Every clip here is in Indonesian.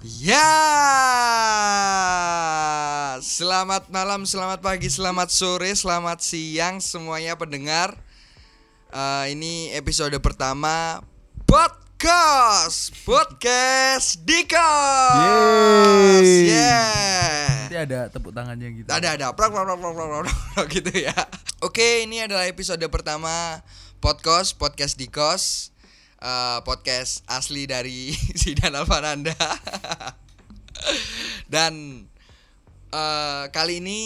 Ya, selamat malam, selamat pagi, selamat sore, selamat siang semuanya pendengar. Eh, ini episode pertama podcast, podcast Dikos. Yeay. Yeah. Nanti ada tepuk tangannya gitu. Ada ada prak, prak, prak, prak, prak, prak, prak, gitu ya. Oke, ini adalah episode pertama podcast podcast Dikos. Eh, podcast asli dari Sidan Alfananda. Dan eh, kali ini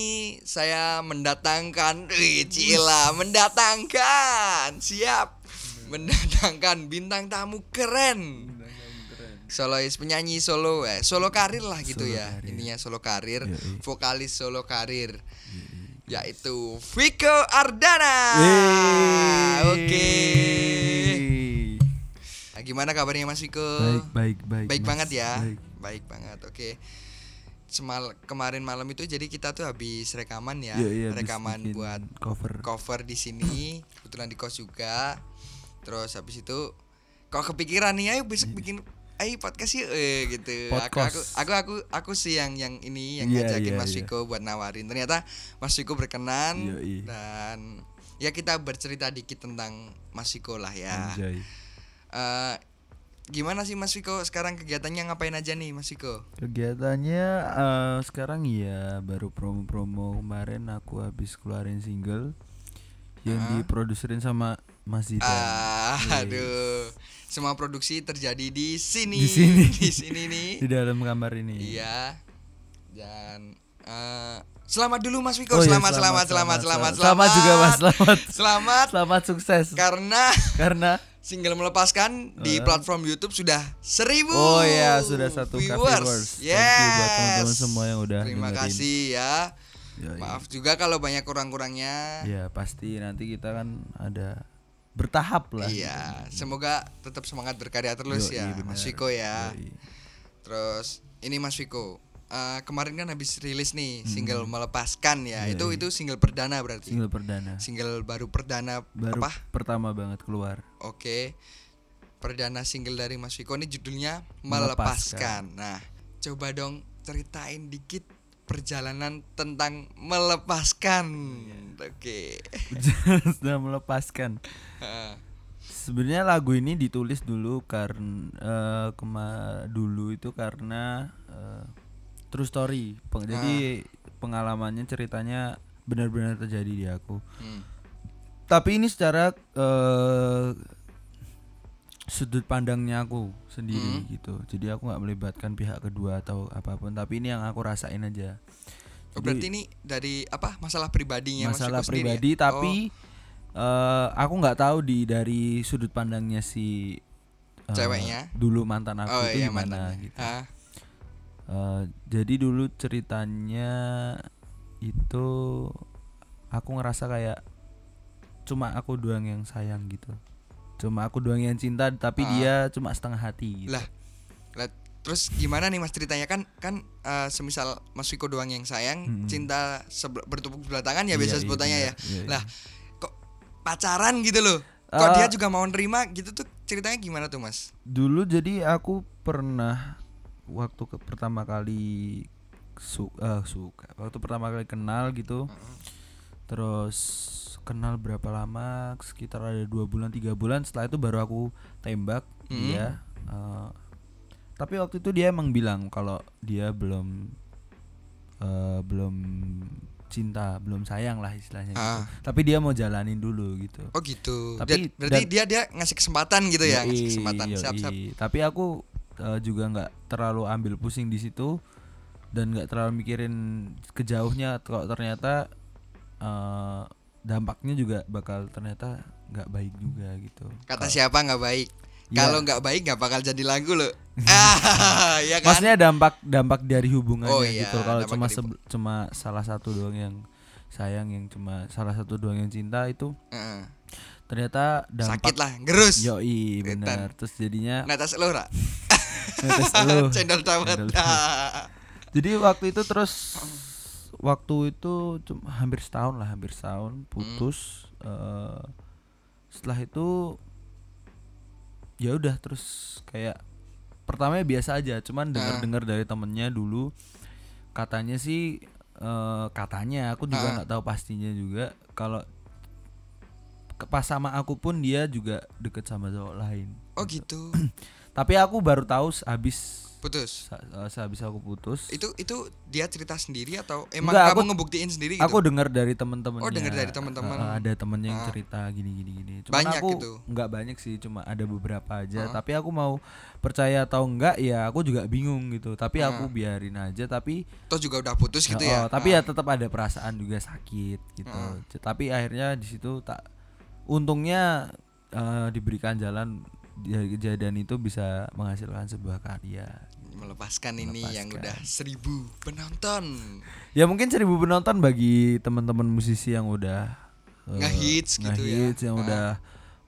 saya mendatangkan Wih, Cila mendatangkan siap. Mendatangkan bintang tamu keren. Solois penyanyi solo eh solo karir lah gitu Solo ya karir. intinya solo karir Yoi. vokalis solo karir yaitu Viko Ardana. Oke. Nah, gimana kabarnya Mas Viko Baik, baik, baik. baik Mas. banget ya Baik. baik banget oke Semal kemarin malam itu jadi kita tuh habis rekaman ya Iya, iya, habis rekaman buat cover. cover di sini kebetulan di kos juga terus habis itu kok kepikiran nih ayo besok bikin ayo podcast yuk eh, gitu aku, aku aku aku aku sih yang yang ini yang Iya, ngajakin iya, Mas iya. Viko buat nawarin ternyata Mas Viko berkenan Yoi. dan ya kita bercerita dikit tentang Mas Viko lah ya Anjay. Eh, gimana sih Mas Viko sekarang kegiatannya ngapain aja nih Mas Viko Kegiatannya eh, sekarang ya baru promo-promo kemarin aku habis keluarin single yang diproduserin sama Mas Zidan. Ah, Yeay. aduh semua produksi terjadi di sini Di sini. di sini nih Di dalam kamar ini. Iya. Dan eh selamat dulu Mas Viko. Oh iya, selamat, selamat, selamat, selamat, Selamat juga Mas, selamat. Selamat Selamat sukses. karena Karena single melepaskan di Eh. platform YouTube sudah seribu. Oh iya, sudah satu viewers. viewers. Thank Yes. you buat teman-teman semua yang udah Terima dengerin. kasih ya. Yoi. Maaf juga kalau banyak kurang-kurangnya. Ya pasti nanti kita kan ada bertahap lah. Iya, semoga tetap semangat berkarya terus Yoi, ya. Mas Viko ya. Yoi. Terus ini Mas Viko, eh, kemarin kan habis rilis nih single melepaskan ya. Iya, itu iya. itu single perdana berarti. Single perdana. Single baru perdana Baru apa? pertama banget keluar. Oke. Perdana single dari Mas Viko ini judulnya Melepaskan. Melepaskan. Nah, coba dong ceritain dikit perjalanan tentang melepaskan. Iya. Oke. Sudah melepaskan. Sebenarnya lagu ini ditulis dulu karena eh, kema dulu itu karena eh, true story. Peng- Jadi pengalamannya ceritanya benar-benar terjadi di aku. Hmm. Tapi ini secara eh, sudut pandangnya aku sendiri Hmm. gitu. Jadi aku nggak melibatkan pihak kedua atau apa pun. Tapi ini yang aku rasain aja. Oh, Jadi- berarti ini dari apa? Masalah pribadinya Mas masalah ya? pribadi Oh. tapi eh, aku nggak tahu di dari sudut pandangnya si eh, Ceweknya? dulu mantan aku Oh, itu iya gimana mantannya. gitu Ah, Eh, jadi dulu ceritanya itu aku ngerasa kayak cuma aku doang yang sayang gitu cuma aku doang yang cinta tapi Ah. dia cuma setengah hati gitu. Lah, lah, terus gimana nih Mas ceritanya kan kan eh, semisal Mas Viko doang yang sayang, Mm-mm. cinta bertepuk sebelah tangan ya Iya, biasa iya, sebutannya ya. benar. Iya, iya. Lah, kok pacaran gitu loh. Kok Eh, dia juga mau nerima gitu tuh ceritanya gimana tuh Mas? dulu jadi aku pernah waktu ke pertama kali su eh, suka waktu pertama kali kenal gitu terus kenal berapa lama sekitar ada dua bulan tiga bulan setelah itu baru aku tembak Hmm. dia eh, tapi waktu itu dia emang bilang kalau dia belum eh, belum cinta belum sayang lah istilahnya gitu. Ah. tapi dia mau jalanin dulu gitu Oh gitu. Tapi- Dia- berarti dan- dia dia ngasih kesempatan gitu ya, ngasih kesempatan. Siap, siap. Tapi aku eh, juga nggak terlalu ambil pusing di situ dan nggak terlalu mikirin kejauhnya kalau ternyata eh, dampaknya juga bakal ternyata nggak baik juga gitu. Kata Kalau- siapa nggak baik? Iya. Kalau nggak baik nggak bakal jadi lagu loh. ah, ya kan? Maksudnya dampak dampak dari hubungannya Oh iya, gitu. Kalau cuma dari cuma salah satu doang yang sayang yang cuma salah satu doang yang cinta itu Heeh. ternyata dampak Sakit lah, gerus. Yoi benar. Terus jadinya Netes lu Ra? netes elu. Cendol dawet. Jadi waktu itu terus waktu itu cuma hampir setahun lah, hampir setahun putus. eh, setelah itu ya udah terus kayak pertamanya biasa aja cuman Ah. dengar-dengar dari temennya dulu katanya sih eh, katanya aku juga Ah. nggak tahu pastinya juga kalau pas sama aku pun dia juga deket sama cowok lain Oh gitu. tapi aku baru tahu habis Putus. sehabis aku putus Itu itu dia cerita sendiri atau emang Enggak, kamu aku- ngebuktiin sendiri gitu? aku dengar dari teman-teman Oh, dengar dari teman-teman. ada temennya yang Ah. cerita gini gini gini cuman Banyak aku gitu? nggak banyak sih cuma ada beberapa aja Ah. tapi aku mau percaya atau enggak ya aku juga bingung gitu tapi Ah. aku biarin aja tapi Toh juga udah putus gitu Oh, ya. tapi Ah. ya tetap ada perasaan juga sakit gitu Ah. Tapi akhirnya di situ tak untungnya eh, diberikan jalan kejadian itu bisa menghasilkan sebuah karya melepaskan ini yang Melepaskan. udah seribu penonton. ya mungkin seribu penonton bagi teman-teman musisi yang udah eh, Ngehits gitu ya. yang Ah. udah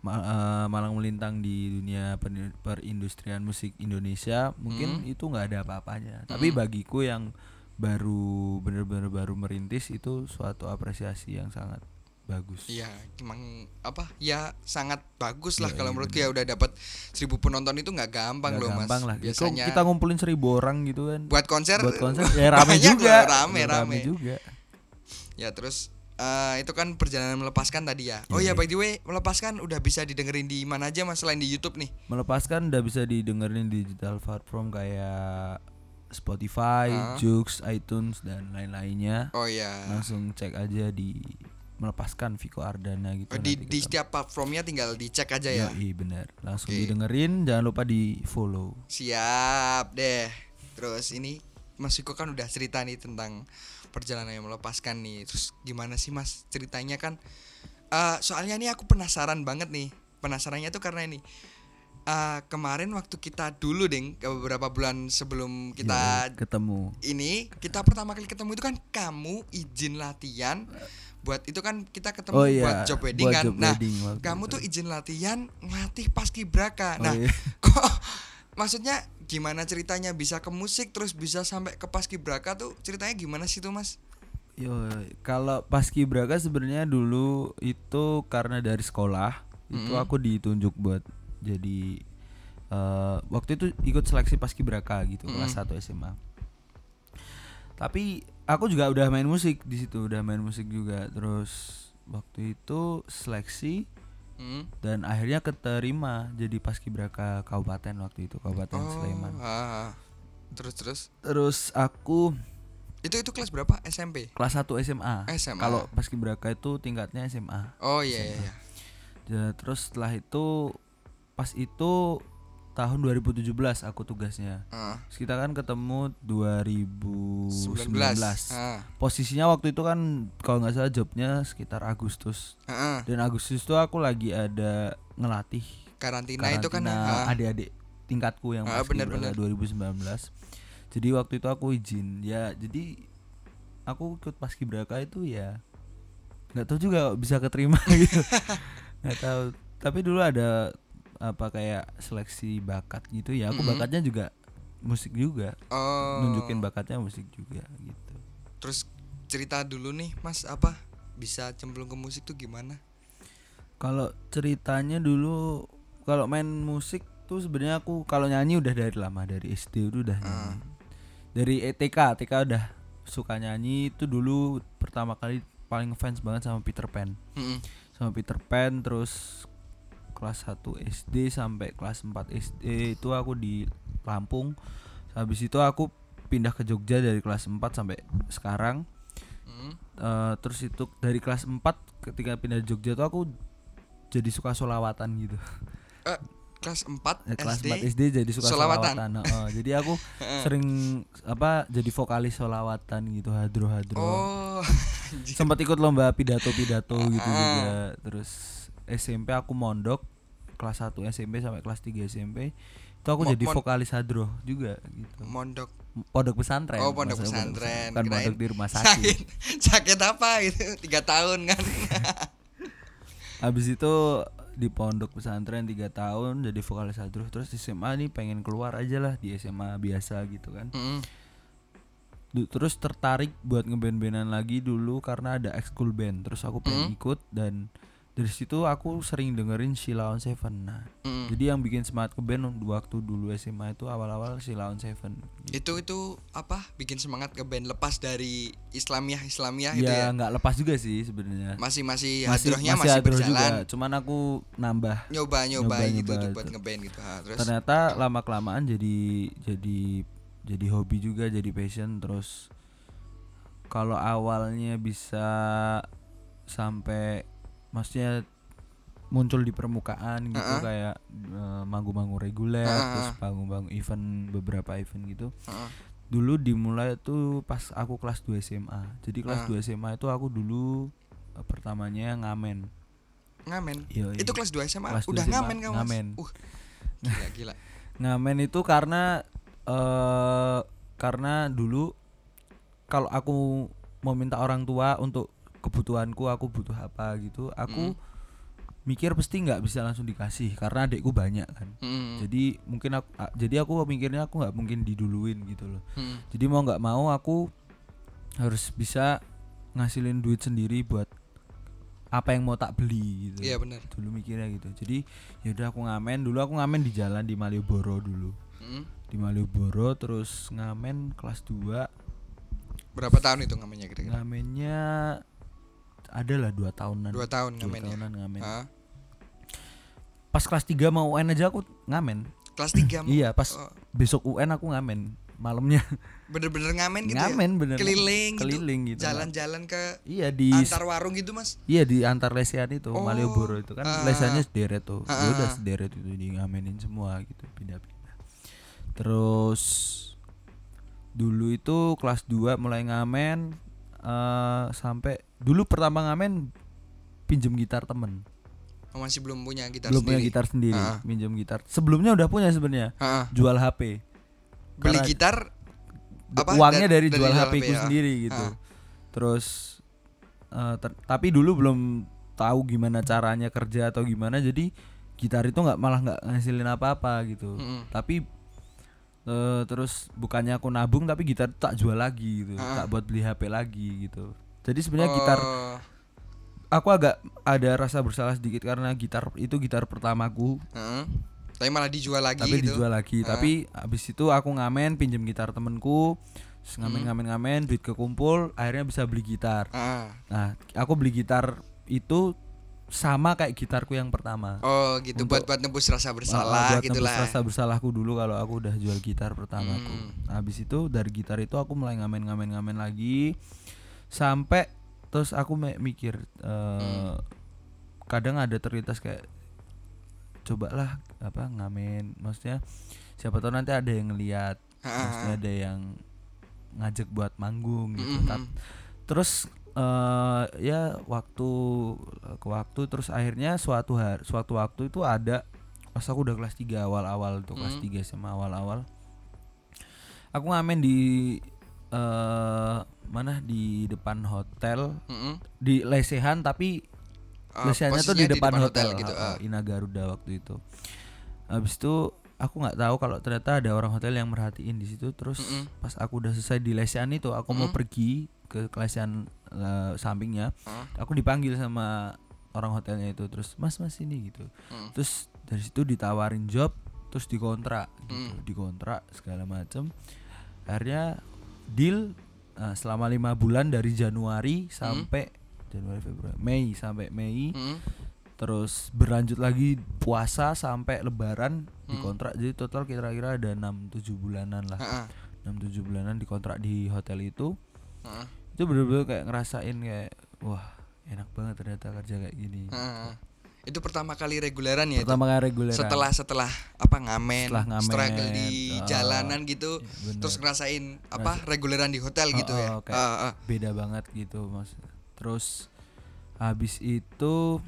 ma- eh, malang melintang di dunia perindustrian musik Indonesia mungkin Hmm. itu nggak ada apa-apanya tapi bagiku yang baru bener-bener baru merintis itu suatu apresiasi yang sangat bagus Iya, emang apa? Ya sangat bagus lah Iya, kalau iya, menurutku ya udah dapat seribu penonton itu nggak gampang Nggak loh mas. gampang lah Biasanya kita ngumpulin seribu orang gitu kan buat konser, buat konser ya rame juga loh, rame Ya, rame. juga Ya terus eh, itu kan perjalanan melepaskan tadi ya. Oh ya Iya, by the way melepaskan udah bisa didengerin di mana aja mas selain di YouTube nih. melepaskan udah bisa didengerin di digital platform kayak Spotify, Ah. Joox, iTunes dan lain-lainnya. Oh ya. Langsung cek aja di melepaskan Viko Ardana gitu. Oh, di di setiap platformnya tinggal dicek aja ya. Yoi, bener. Langsung Oke. didengerin, jangan lupa di follow. Siap deh. Terus ini Mas Viko kan udah cerita nih tentang perjalanan yang melepaskan nih. Terus gimana sih Mas ceritanya kan? eh soalnya nih aku penasaran banget nih. Penasarannya tuh karena ini. eh kemarin waktu kita dulu ding ke beberapa bulan sebelum kita Yoi, ketemu. ini kita pertama kali ketemu itu kan kamu izin latihan buat itu kan kita ketemu Oh iya, buat job wedding buat kan. job nah, wedding kamu itu. tuh izin latihan ngelatih paskibraka. Oh Nah, iya. kok maksudnya gimana ceritanya bisa ke musik terus bisa sampai ke paskibraka tuh ceritanya gimana sih tuh Mas? Yo, kalau paskibraka sebenarnya dulu itu karena dari sekolah itu Mm-mm. aku ditunjuk buat jadi eh, waktu itu ikut seleksi paskibraka gitu kelas 1 SMA. Tapi aku juga udah main musik di situ, udah main musik juga. Terus waktu itu seleksi Hmm? dan akhirnya keterima jadi paskibraka kabupaten waktu itu kabupaten Oh, Sleman. ah. Terus terus Terus aku itu itu kelas berapa? SMP. kelas 1 SMA. SMA. Kalau paskibraka itu tingkatnya SMA. Oh iya iya. iya. Ya, terus setelah itu pas itu tahun 2017 aku tugasnya. Terus kita kan ketemu 2019. 19. Ah. Posisinya waktu itu kan kalau nggak salah jobnya sekitar Agustus. Ah, ah. Dan Agustus itu aku lagi ada ngelatih Karantina, itu kan karantina ah. adik-adik tingkatku yang Ah, pas benar, benar. 2019. Jadi waktu itu aku izin. Ya, jadi aku ikut paskibraka itu ya nggak tahu juga bisa keterima gitu. Nggak tahu. Tapi dulu ada apa kayak seleksi bakat gitu ya. Aku Mm-mm. bakatnya juga musik juga. Oh. Nunjukin bakatnya musik juga gitu. Terus cerita dulu nih Mas apa bisa cemplung ke musik tuh gimana? Kalau ceritanya dulu kalau main musik tuh sebenarnya aku kalau nyanyi udah dari lama dari SD itu udah nyanyi. Dari ETK, TK udah suka nyanyi itu dulu pertama kali paling fans banget sama Peter Pan. Mm-mm. Sama Peter Pan terus kelas 1 SD sampai kelas 4 SD itu aku di Lampung. Habis itu aku pindah ke Jogja dari kelas 4 sampai sekarang. Mm. Eh, terus itu dari kelas 4 ketika pindah ke Jogja tuh aku jadi suka solawatan gitu. Eh, kelas 4 Ya, kelas SD. 4 SD jadi suka Solawatan. solawatan. Heeh, jadi aku sering apa jadi vokalis solawatan gitu hadro-hadro. Oh. Sempat ikut lomba pidato-pidato gitu Ah. juga. Terus SMP aku mondok kelas 1 SMP sampai kelas 3 SMP. Itu aku Mo- jadi vokalis hadro juga gitu. Mondok. Pondok pesantren. Oh, pondok maksudnya pesantren. Kirain pondok di rumah sakit. sakit apa gitu? Tiga tahun kan? Habis itu di pondok pesantren 3 tahun jadi vokalis hadro terus di SMA nih pengen keluar aja lah di SMA biasa gitu kan. Mm-mm. Du- terus tertarik buat ngeband-bandan lagi dulu karena ada ekskul band terus aku pengen Hmm. ikut dan dari situ aku sering dengerin Sheila on Seven nah Mm. jadi yang bikin semangat ke band waktu dulu SMA itu awal-awal Sheila on Seven Itu itu apa? Bikin semangat ke band lepas dari Islamiah Islamiah gitu ya ya. nggak lepas juga sih sebenarnya Masih masih hadrohnya masih, hadroh berjalan. juga cuman aku nambah Nyoba nyoba gitu Nyoba-nyoba untuk buat itu. ngeband gitu. Ha, terus ternyata lama kelamaan jadi jadi jadi hobi juga jadi passion terus kalau awalnya bisa sampai maksudnya muncul di permukaan gitu Uh-uh. kayak eh, manggung-manggung reguler Uh-uh. terus bangun-bangun event beberapa event gitu Heeh. dulu dimulai tuh pas aku kelas 2 SMA jadi kelas Ah. 2 SMA itu aku dulu eh, pertamanya ngamen ngamen. Yoi. Itu kelas 2 SMA Kelas udah SMA, ngamen kamu. Ngamen. Uh. Gila gila. ngamen itu karena eh karena dulu kalau aku mau minta orang tua untuk kebutuhanku aku butuh apa gitu aku Mm. mikir pasti nggak bisa langsung dikasih karena adikku banyak kan Mm. jadi mungkin aku jadi aku mikirnya aku nggak mungkin diduluin gitu loh Mm. jadi mau nggak mau aku harus bisa ngasilin duit sendiri buat apa yang mau tak beli gitu Iya benar. dulu mikirnya gitu jadi yaudah aku ngamen dulu aku ngamen di jalan di Malioboro dulu Mm. di Malioboro terus ngamen kelas 2 Berapa tahun itu ngamennya kira-kira? ngamennya ada lah dua tahunan Dua tahun Dua ngamen ya. tahunan ngamen. Ah, pas kelas 3 mau UN aja aku ngamen. Kelas 3 iya pas Oh, besok UN aku ngamen malamnya. Bener-bener ngamen gitu ya. ngamen bener Keliling gitu. keliling gitu Jalan-jalan ke iya di antar warung gitu, Mas. iya di antar lesehan itu Oh, Malioboro itu. Kan ah, lesehannya sederet tuh. Ah, ya udah ah. sederet itu di ngamenin semua gitu pindah-pindah. Terus dulu itu kelas 2 mulai ngamen eh sampai dulu pertama ngamen pinjem gitar temen Oh, masih belum punya gitar belum punya sendiri. gitar sendiri Ah. pinjem gitar sebelumnya udah punya sebenarnya Ah, jual HP beli Karena gitar apa? uangnya Da- dari, jual HP ku ya. sendiri gitu Ah. terus eh, ter- tapi dulu belum tahu gimana caranya kerja atau gimana jadi gitar itu nggak malah nggak ngasilin apa-apa gitu Mm-mm. tapi eh, terus bukannya aku nabung tapi gitar itu tak jual lagi gitu Ah. tak buat beli HP lagi gitu jadi sebenarnya gitar Oh, aku agak ada rasa bersalah sedikit karena gitar itu gitar pertamaku heeh. Tapi malah dijual lagi tapi gitu. dijual lagi Ah. tapi abis itu aku ngamen pinjem gitar temenku Hmm. ngamen ngamen ngamen duit kekumpul akhirnya bisa beli gitar Ah. nah aku beli gitar itu sama kayak gitarku yang pertama Oh, gitu Untuk- buat buat nebus rasa Ah, bersalah buat gitu nebus lah. rasa bersalahku dulu kalau aku udah jual gitar pertamaku Hmm. Habis itu dari gitar itu aku mulai ngamen ngamen ngamen lagi sampai terus aku mikir eh, Hmm. kadang ada terlintas kayak cobalah apa ngamen maksudnya siapa tahu nanti ada yang ngeliat maksudnya ada yang ngajak buat manggung gitu Mm-mm. Tap- terus eh ya waktu ke waktu terus akhirnya suatu hari suatu waktu itu ada pas aku udah kelas 3 awal-awal tuh kelas Mm. 3 sama awal-awal aku ngamen di eh mana di depan hotel Mm-mm. di lesehan tapi Ah, lesehannya tuh posisinya di depan, hotel, gitu. ah, ah. Ina Garuda waktu itu habis itu aku nggak tahu kalau ternyata ada orang hotel yang merhatiin di situ terus Mm-mm. pas aku udah selesai di lesehan itu aku mau Mm-mm. pergi ke lesehan eh, sampingnya Ah. aku dipanggil sama orang hotelnya itu terus mas mas ini gitu Mm. terus dari situ ditawarin job terus dikontrak gitu Mm. dikontrak segala macem akhirnya deal eh, selama lima bulan dari Januari sampai Januari Februari Mei sampai Mei Mm. terus berlanjut lagi puasa sampai lebaran Hmm. dikontrak jadi total kira-kira ada 6 7 bulanan lah Ah, ah. 6 7 bulanan dikontrak di hotel itu Ah, itu bener-bener kayak ngerasain kayak wah enak banget ternyata kerja kayak gini ah. Itu pertama kali reguleran ya itu? pertama kali reguler setelah setelah apa ngamen, Setelah ngamen, struggle di ah, jalanan gitu iya, bener. terus ngerasain apa reguleran di hotel gitu Oh, ya oh, kayak Ah, ah. beda banget gitu mas terus habis itu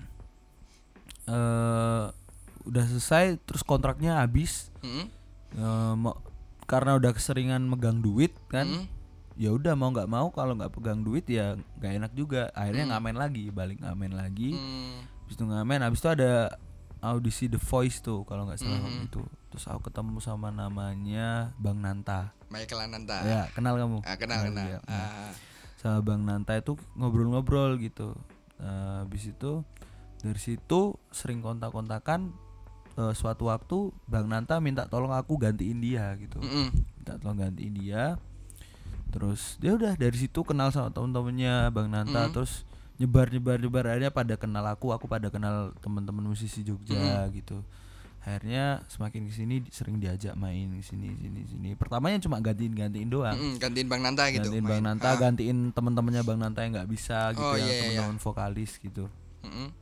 eh udah selesai terus kontraknya habis. Eh, mau- karena udah keseringan megang duit kan Mm-mm. Ya udah mau nggak mau kalau nggak pegang duit ya nggak enak juga. Akhirnya Hmm. ngamen lagi balik ngamen lagi. Mm. habis itu ngamen habis itu ada audisi The Voice tuh kalau nggak salah waktu Mhm. itu. Terus aku ketemu sama namanya Bang Nanta. Michael Ananta. Ya kenal kamu? Ah, kenal kenal juga. Nah, Ah, sama Bang Nanta itu ngobrol-ngobrol gitu. Eh, habis itu dari situ sering kontak-kontakan eh, suatu waktu Bang Nanta minta tolong aku gantiin dia gitu. Mm-mm. minta tolong gantiin dia terus dia udah dari situ kenal sama temen-temennya Bang Nanta Mm. terus nyebar nyebar nyebar akhirnya pada kenal aku aku pada kenal teman-teman musisi Jogja gitu akhirnya semakin ke sini sering diajak main sini sini sini pertamanya cuma gantiin gantiin doang Mm-mm, gantiin Bang Nanta gitu. gantiin Bang main. Nanta Ah. gantiin teman-temannya Bang Nanta yang nggak bisa gitu Oh, yang iya, iya, teman-teman vokalis gitu Mm-mm.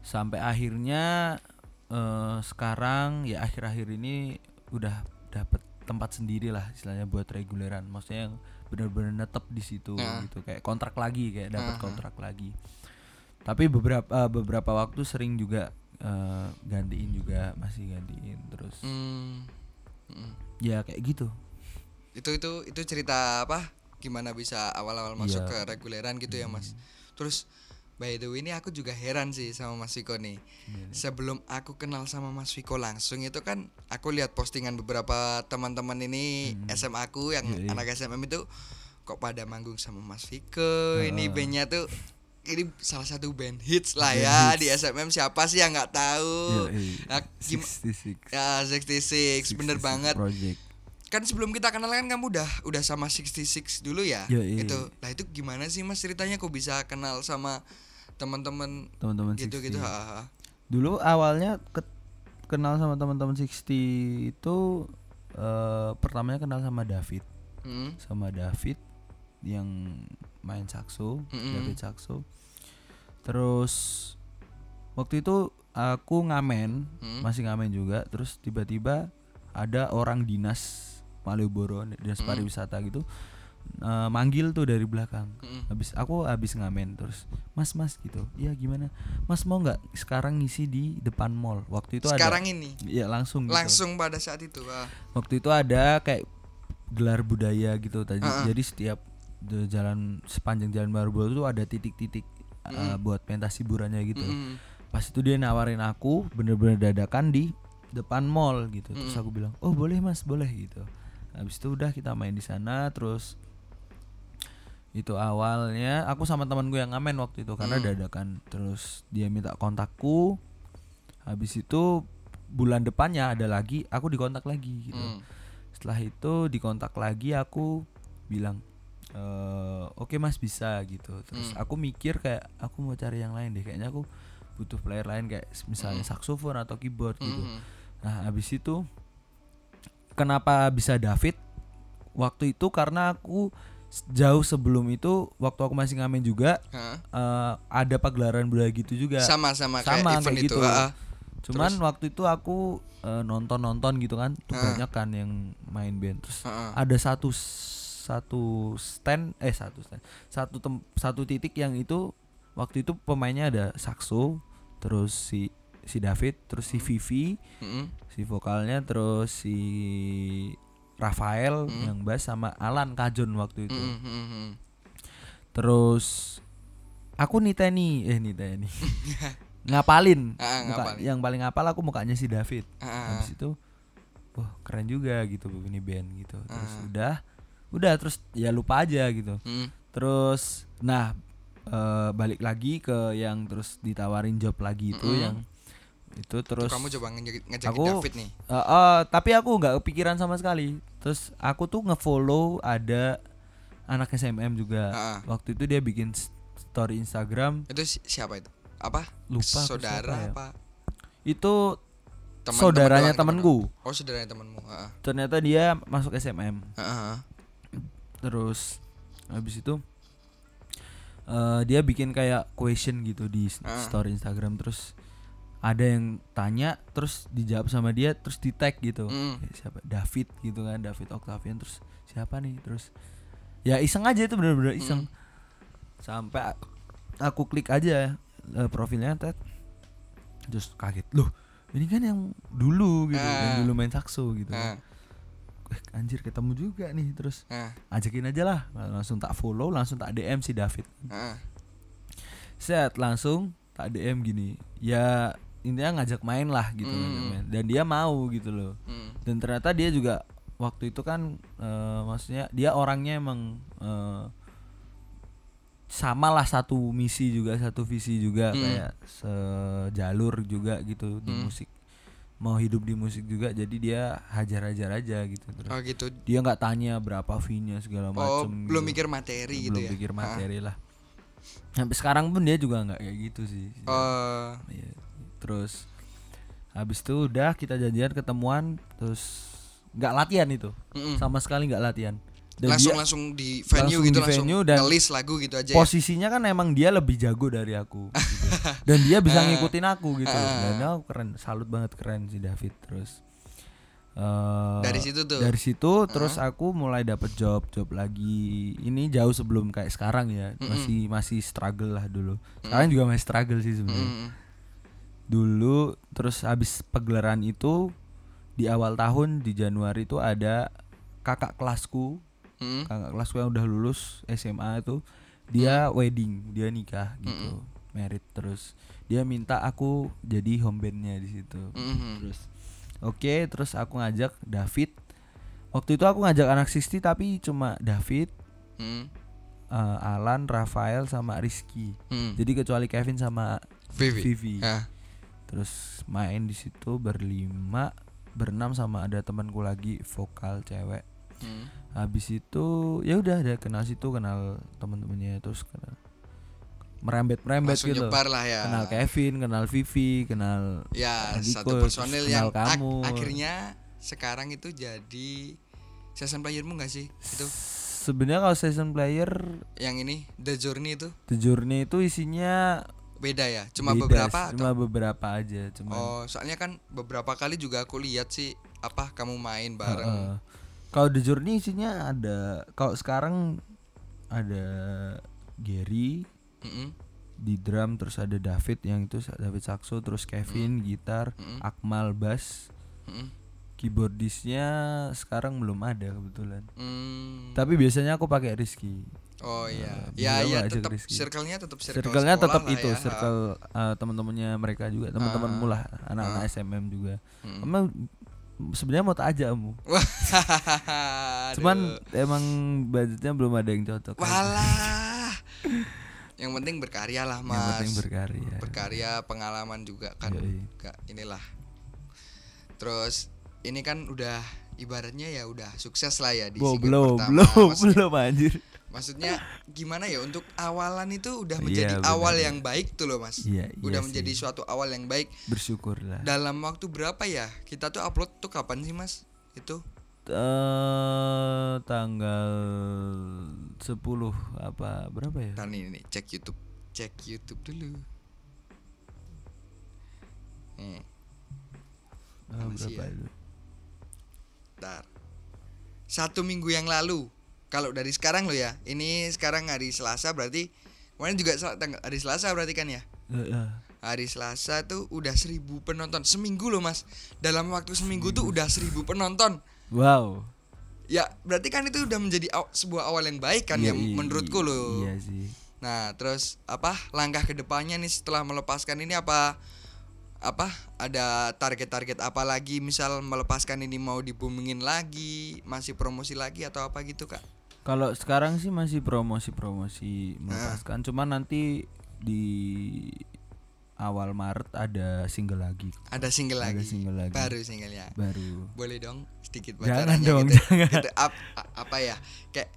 sampai akhirnya eh, sekarang ya akhir-akhir ini udah dapet tempat sendiri lah istilahnya buat reguleran maksudnya yang benar-benar netep di situ Nah. gitu kayak kontrak lagi kayak dapat Aha. kontrak lagi tapi beberapa eh, beberapa waktu sering juga eh, gantiin juga masih gantiin terus Mm. Mm. ya kayak gitu Itu itu itu cerita apa? Gimana bisa awal-awal masuk Iya. ke reguleran gitu ya, Mas. Terus by the way ini aku juga heran sih sama Mas Viko nih. Gimana? Sebelum aku kenal sama Mas Viko langsung itu kan aku lihat postingan beberapa teman-teman ini SMA aku yang Iya, iya. anak SMM itu kok pada manggung sama Mas Viko. Ini bandnya tuh ini salah satu band hits lah Band ya hits. di SMM siapa sih yang nggak tahu? Nah, gim- 66 ya 66 bener 66 banget. project Kan sebelum kita kenal kan kamu udah udah sama 66 dulu ya? Yoi. Itu. Lah itu gimana sih Mas ceritanya kok bisa kenal sama teman-teman teman-teman gitu-gitu? 60. ha, ha, dulu awalnya ke- kenal sama teman-teman 60 itu eh, pertamanya kenal sama David Mm. sama David yang main sakso Mm-mm. David sakso terus waktu itu aku ngamen Mm. masih ngamen juga terus tiba-tiba ada orang dinas Malioboro dinas Mm. pariwisata gitu eh, manggil tuh dari belakang Mm-mm. habis aku habis ngamen terus mas mas gitu iya gimana mas mau nggak sekarang ngisi di depan mall waktu itu Sekarang ada ini Iya langsung gitu. langsung pada saat itu. ah. waktu itu ada kayak gelar budaya gitu tadi ah. jadi setiap jalan sepanjang jalan Malioboro itu ada titik-titik uh, Mm-mm. buat pentas hiburannya gitu Mm-mm. pas itu dia nawarin aku bener-bener dadakan di depan mall gitu terus Mm-mm. aku bilang oh boleh mas boleh gitu habis itu udah kita main di sana terus itu awalnya aku sama temanku yang ngamen waktu itu karena Mm. dadakan terus dia minta kontakku habis itu bulan depannya ada lagi aku dikontak lagi gitu Mm. setelah itu dikontak lagi aku bilang "Eh, oke mas bisa gitu terus Hmm. aku mikir kayak aku mau cari yang lain deh kayaknya aku butuh player lain kayak misalnya Hmm. saksofon atau keyboard gitu Mm-mm. nah habis itu kenapa bisa David waktu itu karena aku jauh sebelum itu waktu aku masih ngamen juga eh, ada pagelaran budaya gitu juga Sama-sama kayak Sama, event kayak itu. gitu. ah, ah. cuman waktu itu aku eh, nonton-nonton gitu kan tuh Ah. banyak kan yang main band terus Ah, ah. ada satu satu stand eh satu stand satu tem, satu titik yang itu waktu itu pemainnya ada sakso terus si si David terus si Hmm. Vivi Mm-mm. si vokalnya terus si Rafael Hmm. yang bass sama Alan Kajon waktu itu mm-mm. terus aku niteni eh niteni ngapalin Ah, Muka- ngapalin. yang paling ngapal aku mukanya si David Ah, ah, habis itu wah keren juga gitu ini band gitu terus Ah. udah udah terus ya lupa aja gitu Mm. terus nah eh, balik lagi ke yang terus ditawarin job lagi itu Mm-mm. yang itu terus Tuh, kamu coba ngejek- ngajakin aku David nih. eh, eh, tapi aku nggak kepikiran sama sekali terus aku tuh ngefollow ada anak SMM juga Ah, ah. waktu itu dia bikin story Instagram Itu si- siapa itu? Apa? lupa Saudara siapa ya. apa? itu Teman- saudaranya teman temenku doang. Oh, saudaranya temanmu. Heeh. ternyata dia masuk SMM Heeh. terus habis itu eh, dia bikin kayak question gitu di Ah. story Instagram terus ada yang tanya terus dijawab sama dia terus di tag gitu. Mm. Siapa? David gitu kan David Octavian terus siapa nih? Terus ya iseng aja itu bener-bener iseng. Sampai a- aku klik aja eh, profilnya tet. Terus kaget loh ini kan yang dulu gitu Ah. yang dulu main sakso gitu Ah, eh, anjir ketemu juga nih terus ah, ajakin aja lah langsung tak follow langsung tak DM si David. Ah. set langsung tak DM gini ya intinya ngajak main lah gitu ngajak main. dan dia mau gitu loh Mm. dan ternyata dia juga waktu itu kan eh, maksudnya dia orangnya emang eh, sama lah satu misi juga satu visi juga Hmm. kayak sejalur juga gitu di Hmm. musik mau hidup di musik juga jadi dia hajar-hajar aja gitu terus Oh gitu. dia nggak tanya berapa fee-nya segala Oh, macem belum gitu. mikir materi gitu belum ya. pikir Ah. materi lah sampai sekarang pun dia juga nggak kayak gitu sih Oh, Iya. Terus habis itu udah kita janjian ketemuan terus nggak latihan itu mm-mm. sama sekali nggak latihan dan langsung dia langsung di venue langsung gitu di langsung venue dan ngelis lagu gitu aja ya. posisinya kan emang dia lebih jago dari aku gitu. dan dia bisa ngikutin aku gitu Ah. dan aku keren salut banget keren si David terus eh, Dari situ tuh. dari situ terus aku mulai dapet job job lagi ini jauh sebelum kayak sekarang ya masih masih struggle lah dulu sekarang juga masih struggle sih sebenarnya. Dulu terus habis pegelaran itu di awal tahun di Januari itu ada kakak kelasku Mm-mm. kakak kelasku yang udah lulus SMA itu dia wedding dia nikah gitu merit terus dia minta aku jadi home bandnya di situ Mm-mm. terus oke terus aku ngajak David waktu itu aku ngajak anak 60 tapi cuma David Mm-mm. eh, Alan Rafael sama Rizky Mm. jadi kecuali Kevin sama Vivi. Vivi Ah. Terus main di situ berlima berenam sama ada temanku lagi vokal cewek Mm. habis itu ya udah ada kenal situ kenal teman-temannya terus kenal merembet merembet Langsung gitu nyebar lah ya. kenal Kevin kenal Vivi kenal Ya, Adiko, satu personil yang ak- kamu. akhirnya sekarang itu jadi season playermu gak sih? Itu sebenarnya kalau season player yang ini The Journey itu The Journey itu isinya beda ya? Cuma beda, beberapa atau? cuma beberapa aja cuma Oh, soalnya kan beberapa kali juga aku lihat sih apa kamu main bareng. Heeh. kalau The Journey isinya ada kalau sekarang ada Gary Mm-mm. di drum terus ada David yang itu David saxo terus Kevin gitar Mm-mm. Akmal bass Mm-mm. keyboardisnya sekarang belum ada kebetulan Hmm. tapi biasanya aku pakai Rizky Oh iya. Eh, ya ya tetap circle-nya tetap circle circle-nya tetap itu ya. circle eh, teman-temannya mereka juga teman-temanmu lah anak-anak SMM juga. Emang sebenarnya mau tak ajakmu Wah. cuman emang budgetnya belum ada yang cocok. Walah. Yang penting berkarya lah, yang Mas. penting berkarya. Berkarya pengalaman juga kan. Yoi. Inilah. Terus ini kan udah ibaratnya ya udah sukses lah ya di Bo, belum pertama. belum belum anjir maksudnya gimana ya untuk awalan itu udah Iya, menjadi benar, awal yang baik tuh loh mas Iya, udah iya menjadi sih. suatu awal yang baik bersyukur lah dalam waktu berapa ya kita tuh upload tuh kapan sih mas itu eh tanggal 10 apa berapa ya? Ntar nih, nih cek YouTube cek YouTube dulu nih Eh, Mana sih berapa ya? itu? Bentar. Satu minggu yang lalu. Kalau dari sekarang lo ya. Ini sekarang hari Selasa berarti kemarin juga tanggal hari Selasa berarti kan ya. Hari Selasa tuh udah seribu penonton seminggu loh mas. Dalam waktu seminggu tuh udah seribu penonton. Wow. Ya berarti kan itu udah menjadi aw- sebuah awal yang baik kan Iya, ya i- menurutku loh. Iya sih. Nah terus apa langkah ke depannya nih setelah melepaskan ini apa apa ada target-target apa lagi misal melepaskan ini mau di boomingin lagi masih promosi lagi atau apa gitu kak Kalau sekarang sih masih promosi-promosi melepaskan, cuman nanti di awal Maret ada single lagi. ada single Ada lagi single lagi. baru singlenya Baru. boleh dong sedikit Jangan bocorannya dong, gitu, jangan. gitu. Ap- apa ya kayak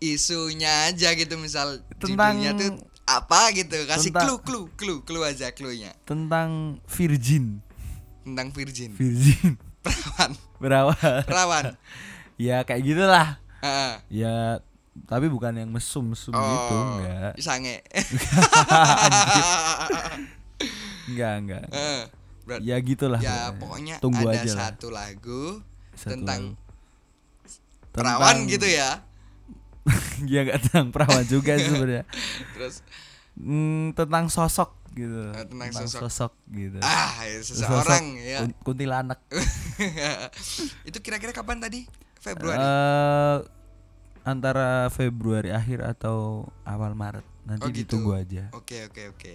isunya aja gitu misal Tentang- judulnya tuh apa gitu kasih Tentang- clue clue clue clue aja clue-nya Tentang virgin. tentang virgin Virgin. perawan Berawal. perawan ya kayak gitulah. Heeh. Ya tapi bukan yang mesum-mesum gitu, Oh, enggak. sange Enggak, enggak. Heeh. Berat- Ya gitulah. ya pokoknya Tunggu ada aja lah. satu lagu Satu tentang lagu. perawan Tentang- gitu ya ya enggak tentang perawan juga sebenarnya. terus Hmm, tentang sosok gitu. Eh, tentang sosok. gitu. ah ya seseorang Sosok ya kun- kuntilanak. itu kira-kira kapan tadi Februari Eh antara Februari akhir atau awal Maret. Nanti Oh, gitu. ditunggu aja. oke oke oke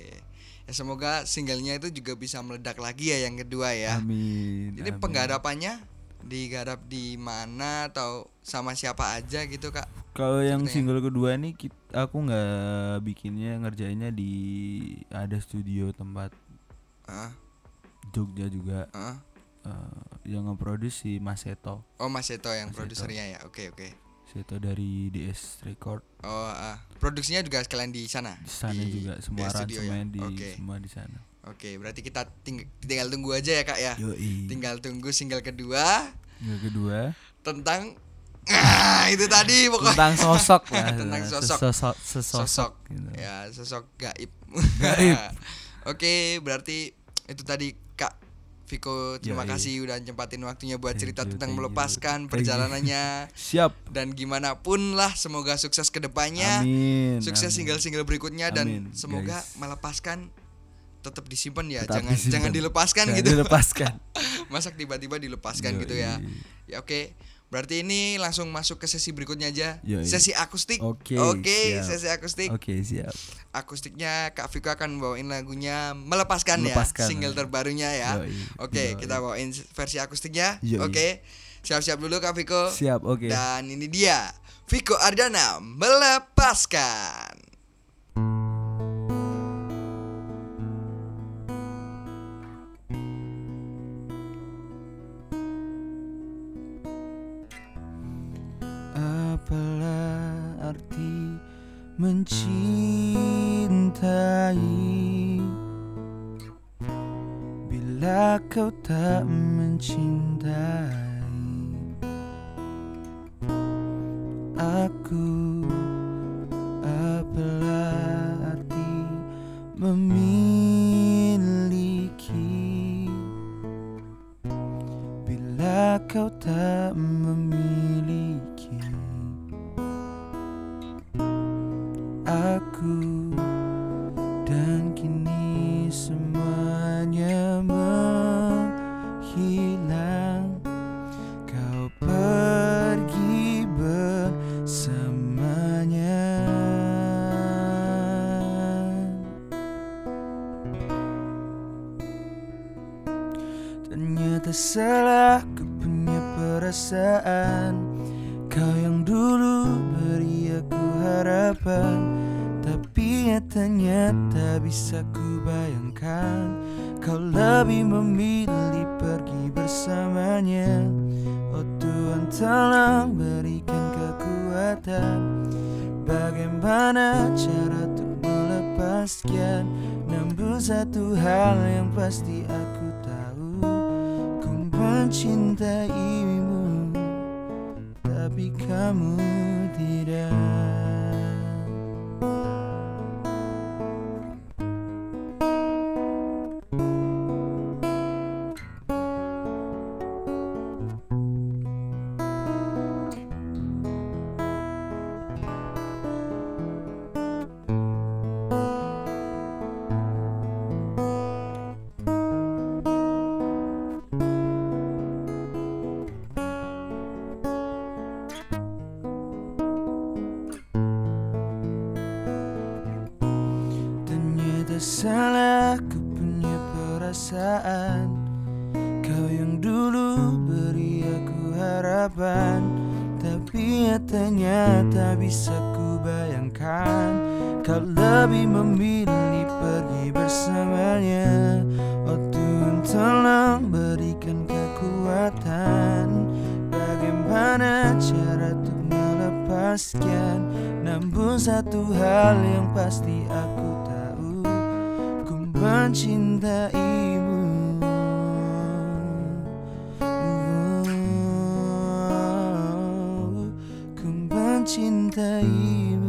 ya semoga singlenya itu juga bisa meledak lagi ya yang kedua ya Amin. jadi amin. penggarapannya digarap di mana atau sama siapa aja gitu kak Kalau yang single kedua nih kit- aku nggak bikinnya ngerjainnya di ada studio tempat Ah, Jogja juga ah. Eh, yang nge-produce si Mas Seto. oh Mas Seto yang produsernya ya oke oke Seto dari DS Record oh ah. produksinya juga sekalian di sana di sana Di juga semua studio ya? aransemen di Oke. semua di sana. oke berarti kita ting- tinggal tunggu aja ya kak ya Yoi. tinggal tunggu single kedua Yang kedua tentang ah, itu tadi pokoknya tentang sosok lah. Tentang sosok. Sesosok, sesosok, sosok gitu. ya sosok gaib. Gaib. Oke, berarti itu tadi Viko terima Yoi. kasih udah nyempatin waktunya buat Thank cerita you, tentang melepaskan you. perjalanannya Siap. dan gimana pun lah semoga sukses ke depannya. Amin. Sukses single-single berikutnya dan Amin, semoga guys. melepaskan tetap disimpan ya, Tetap jangan disimpan. jangan dilepaskan Jangan gitu. Dilepaskan. Masa tiba-tiba dilepaskan gitu ya. Ya oke. Berarti ini langsung masuk ke sesi berikutnya aja. Yoi. Sesi akustik. Oke, Oke, siap. sesi akustik. Oke, siap. akustiknya Kak Viko akan bawain lagunya melepaskan, Melepaskan, ya single ya. terbarunya ya. Oke, yoi. kita bawain versi akustiknya. Oke. Siap-siap dulu Kak Viko. Siap, oke. Dan ini dia Viko Ardana melepaskan. Kau tak memiliki satu hal yang pasti aku tahu. Ku mencintaimu Tapi kamu tidak ku bayangkan Kau lebih memilih pergi bersamanya. Oh Tuhan tolong berikan kekuatan Bagaimana cara untuk melepaskan? Namun satu hal yang pasti aku tahu Ku mencintaimu Oh, Ku mencintaimu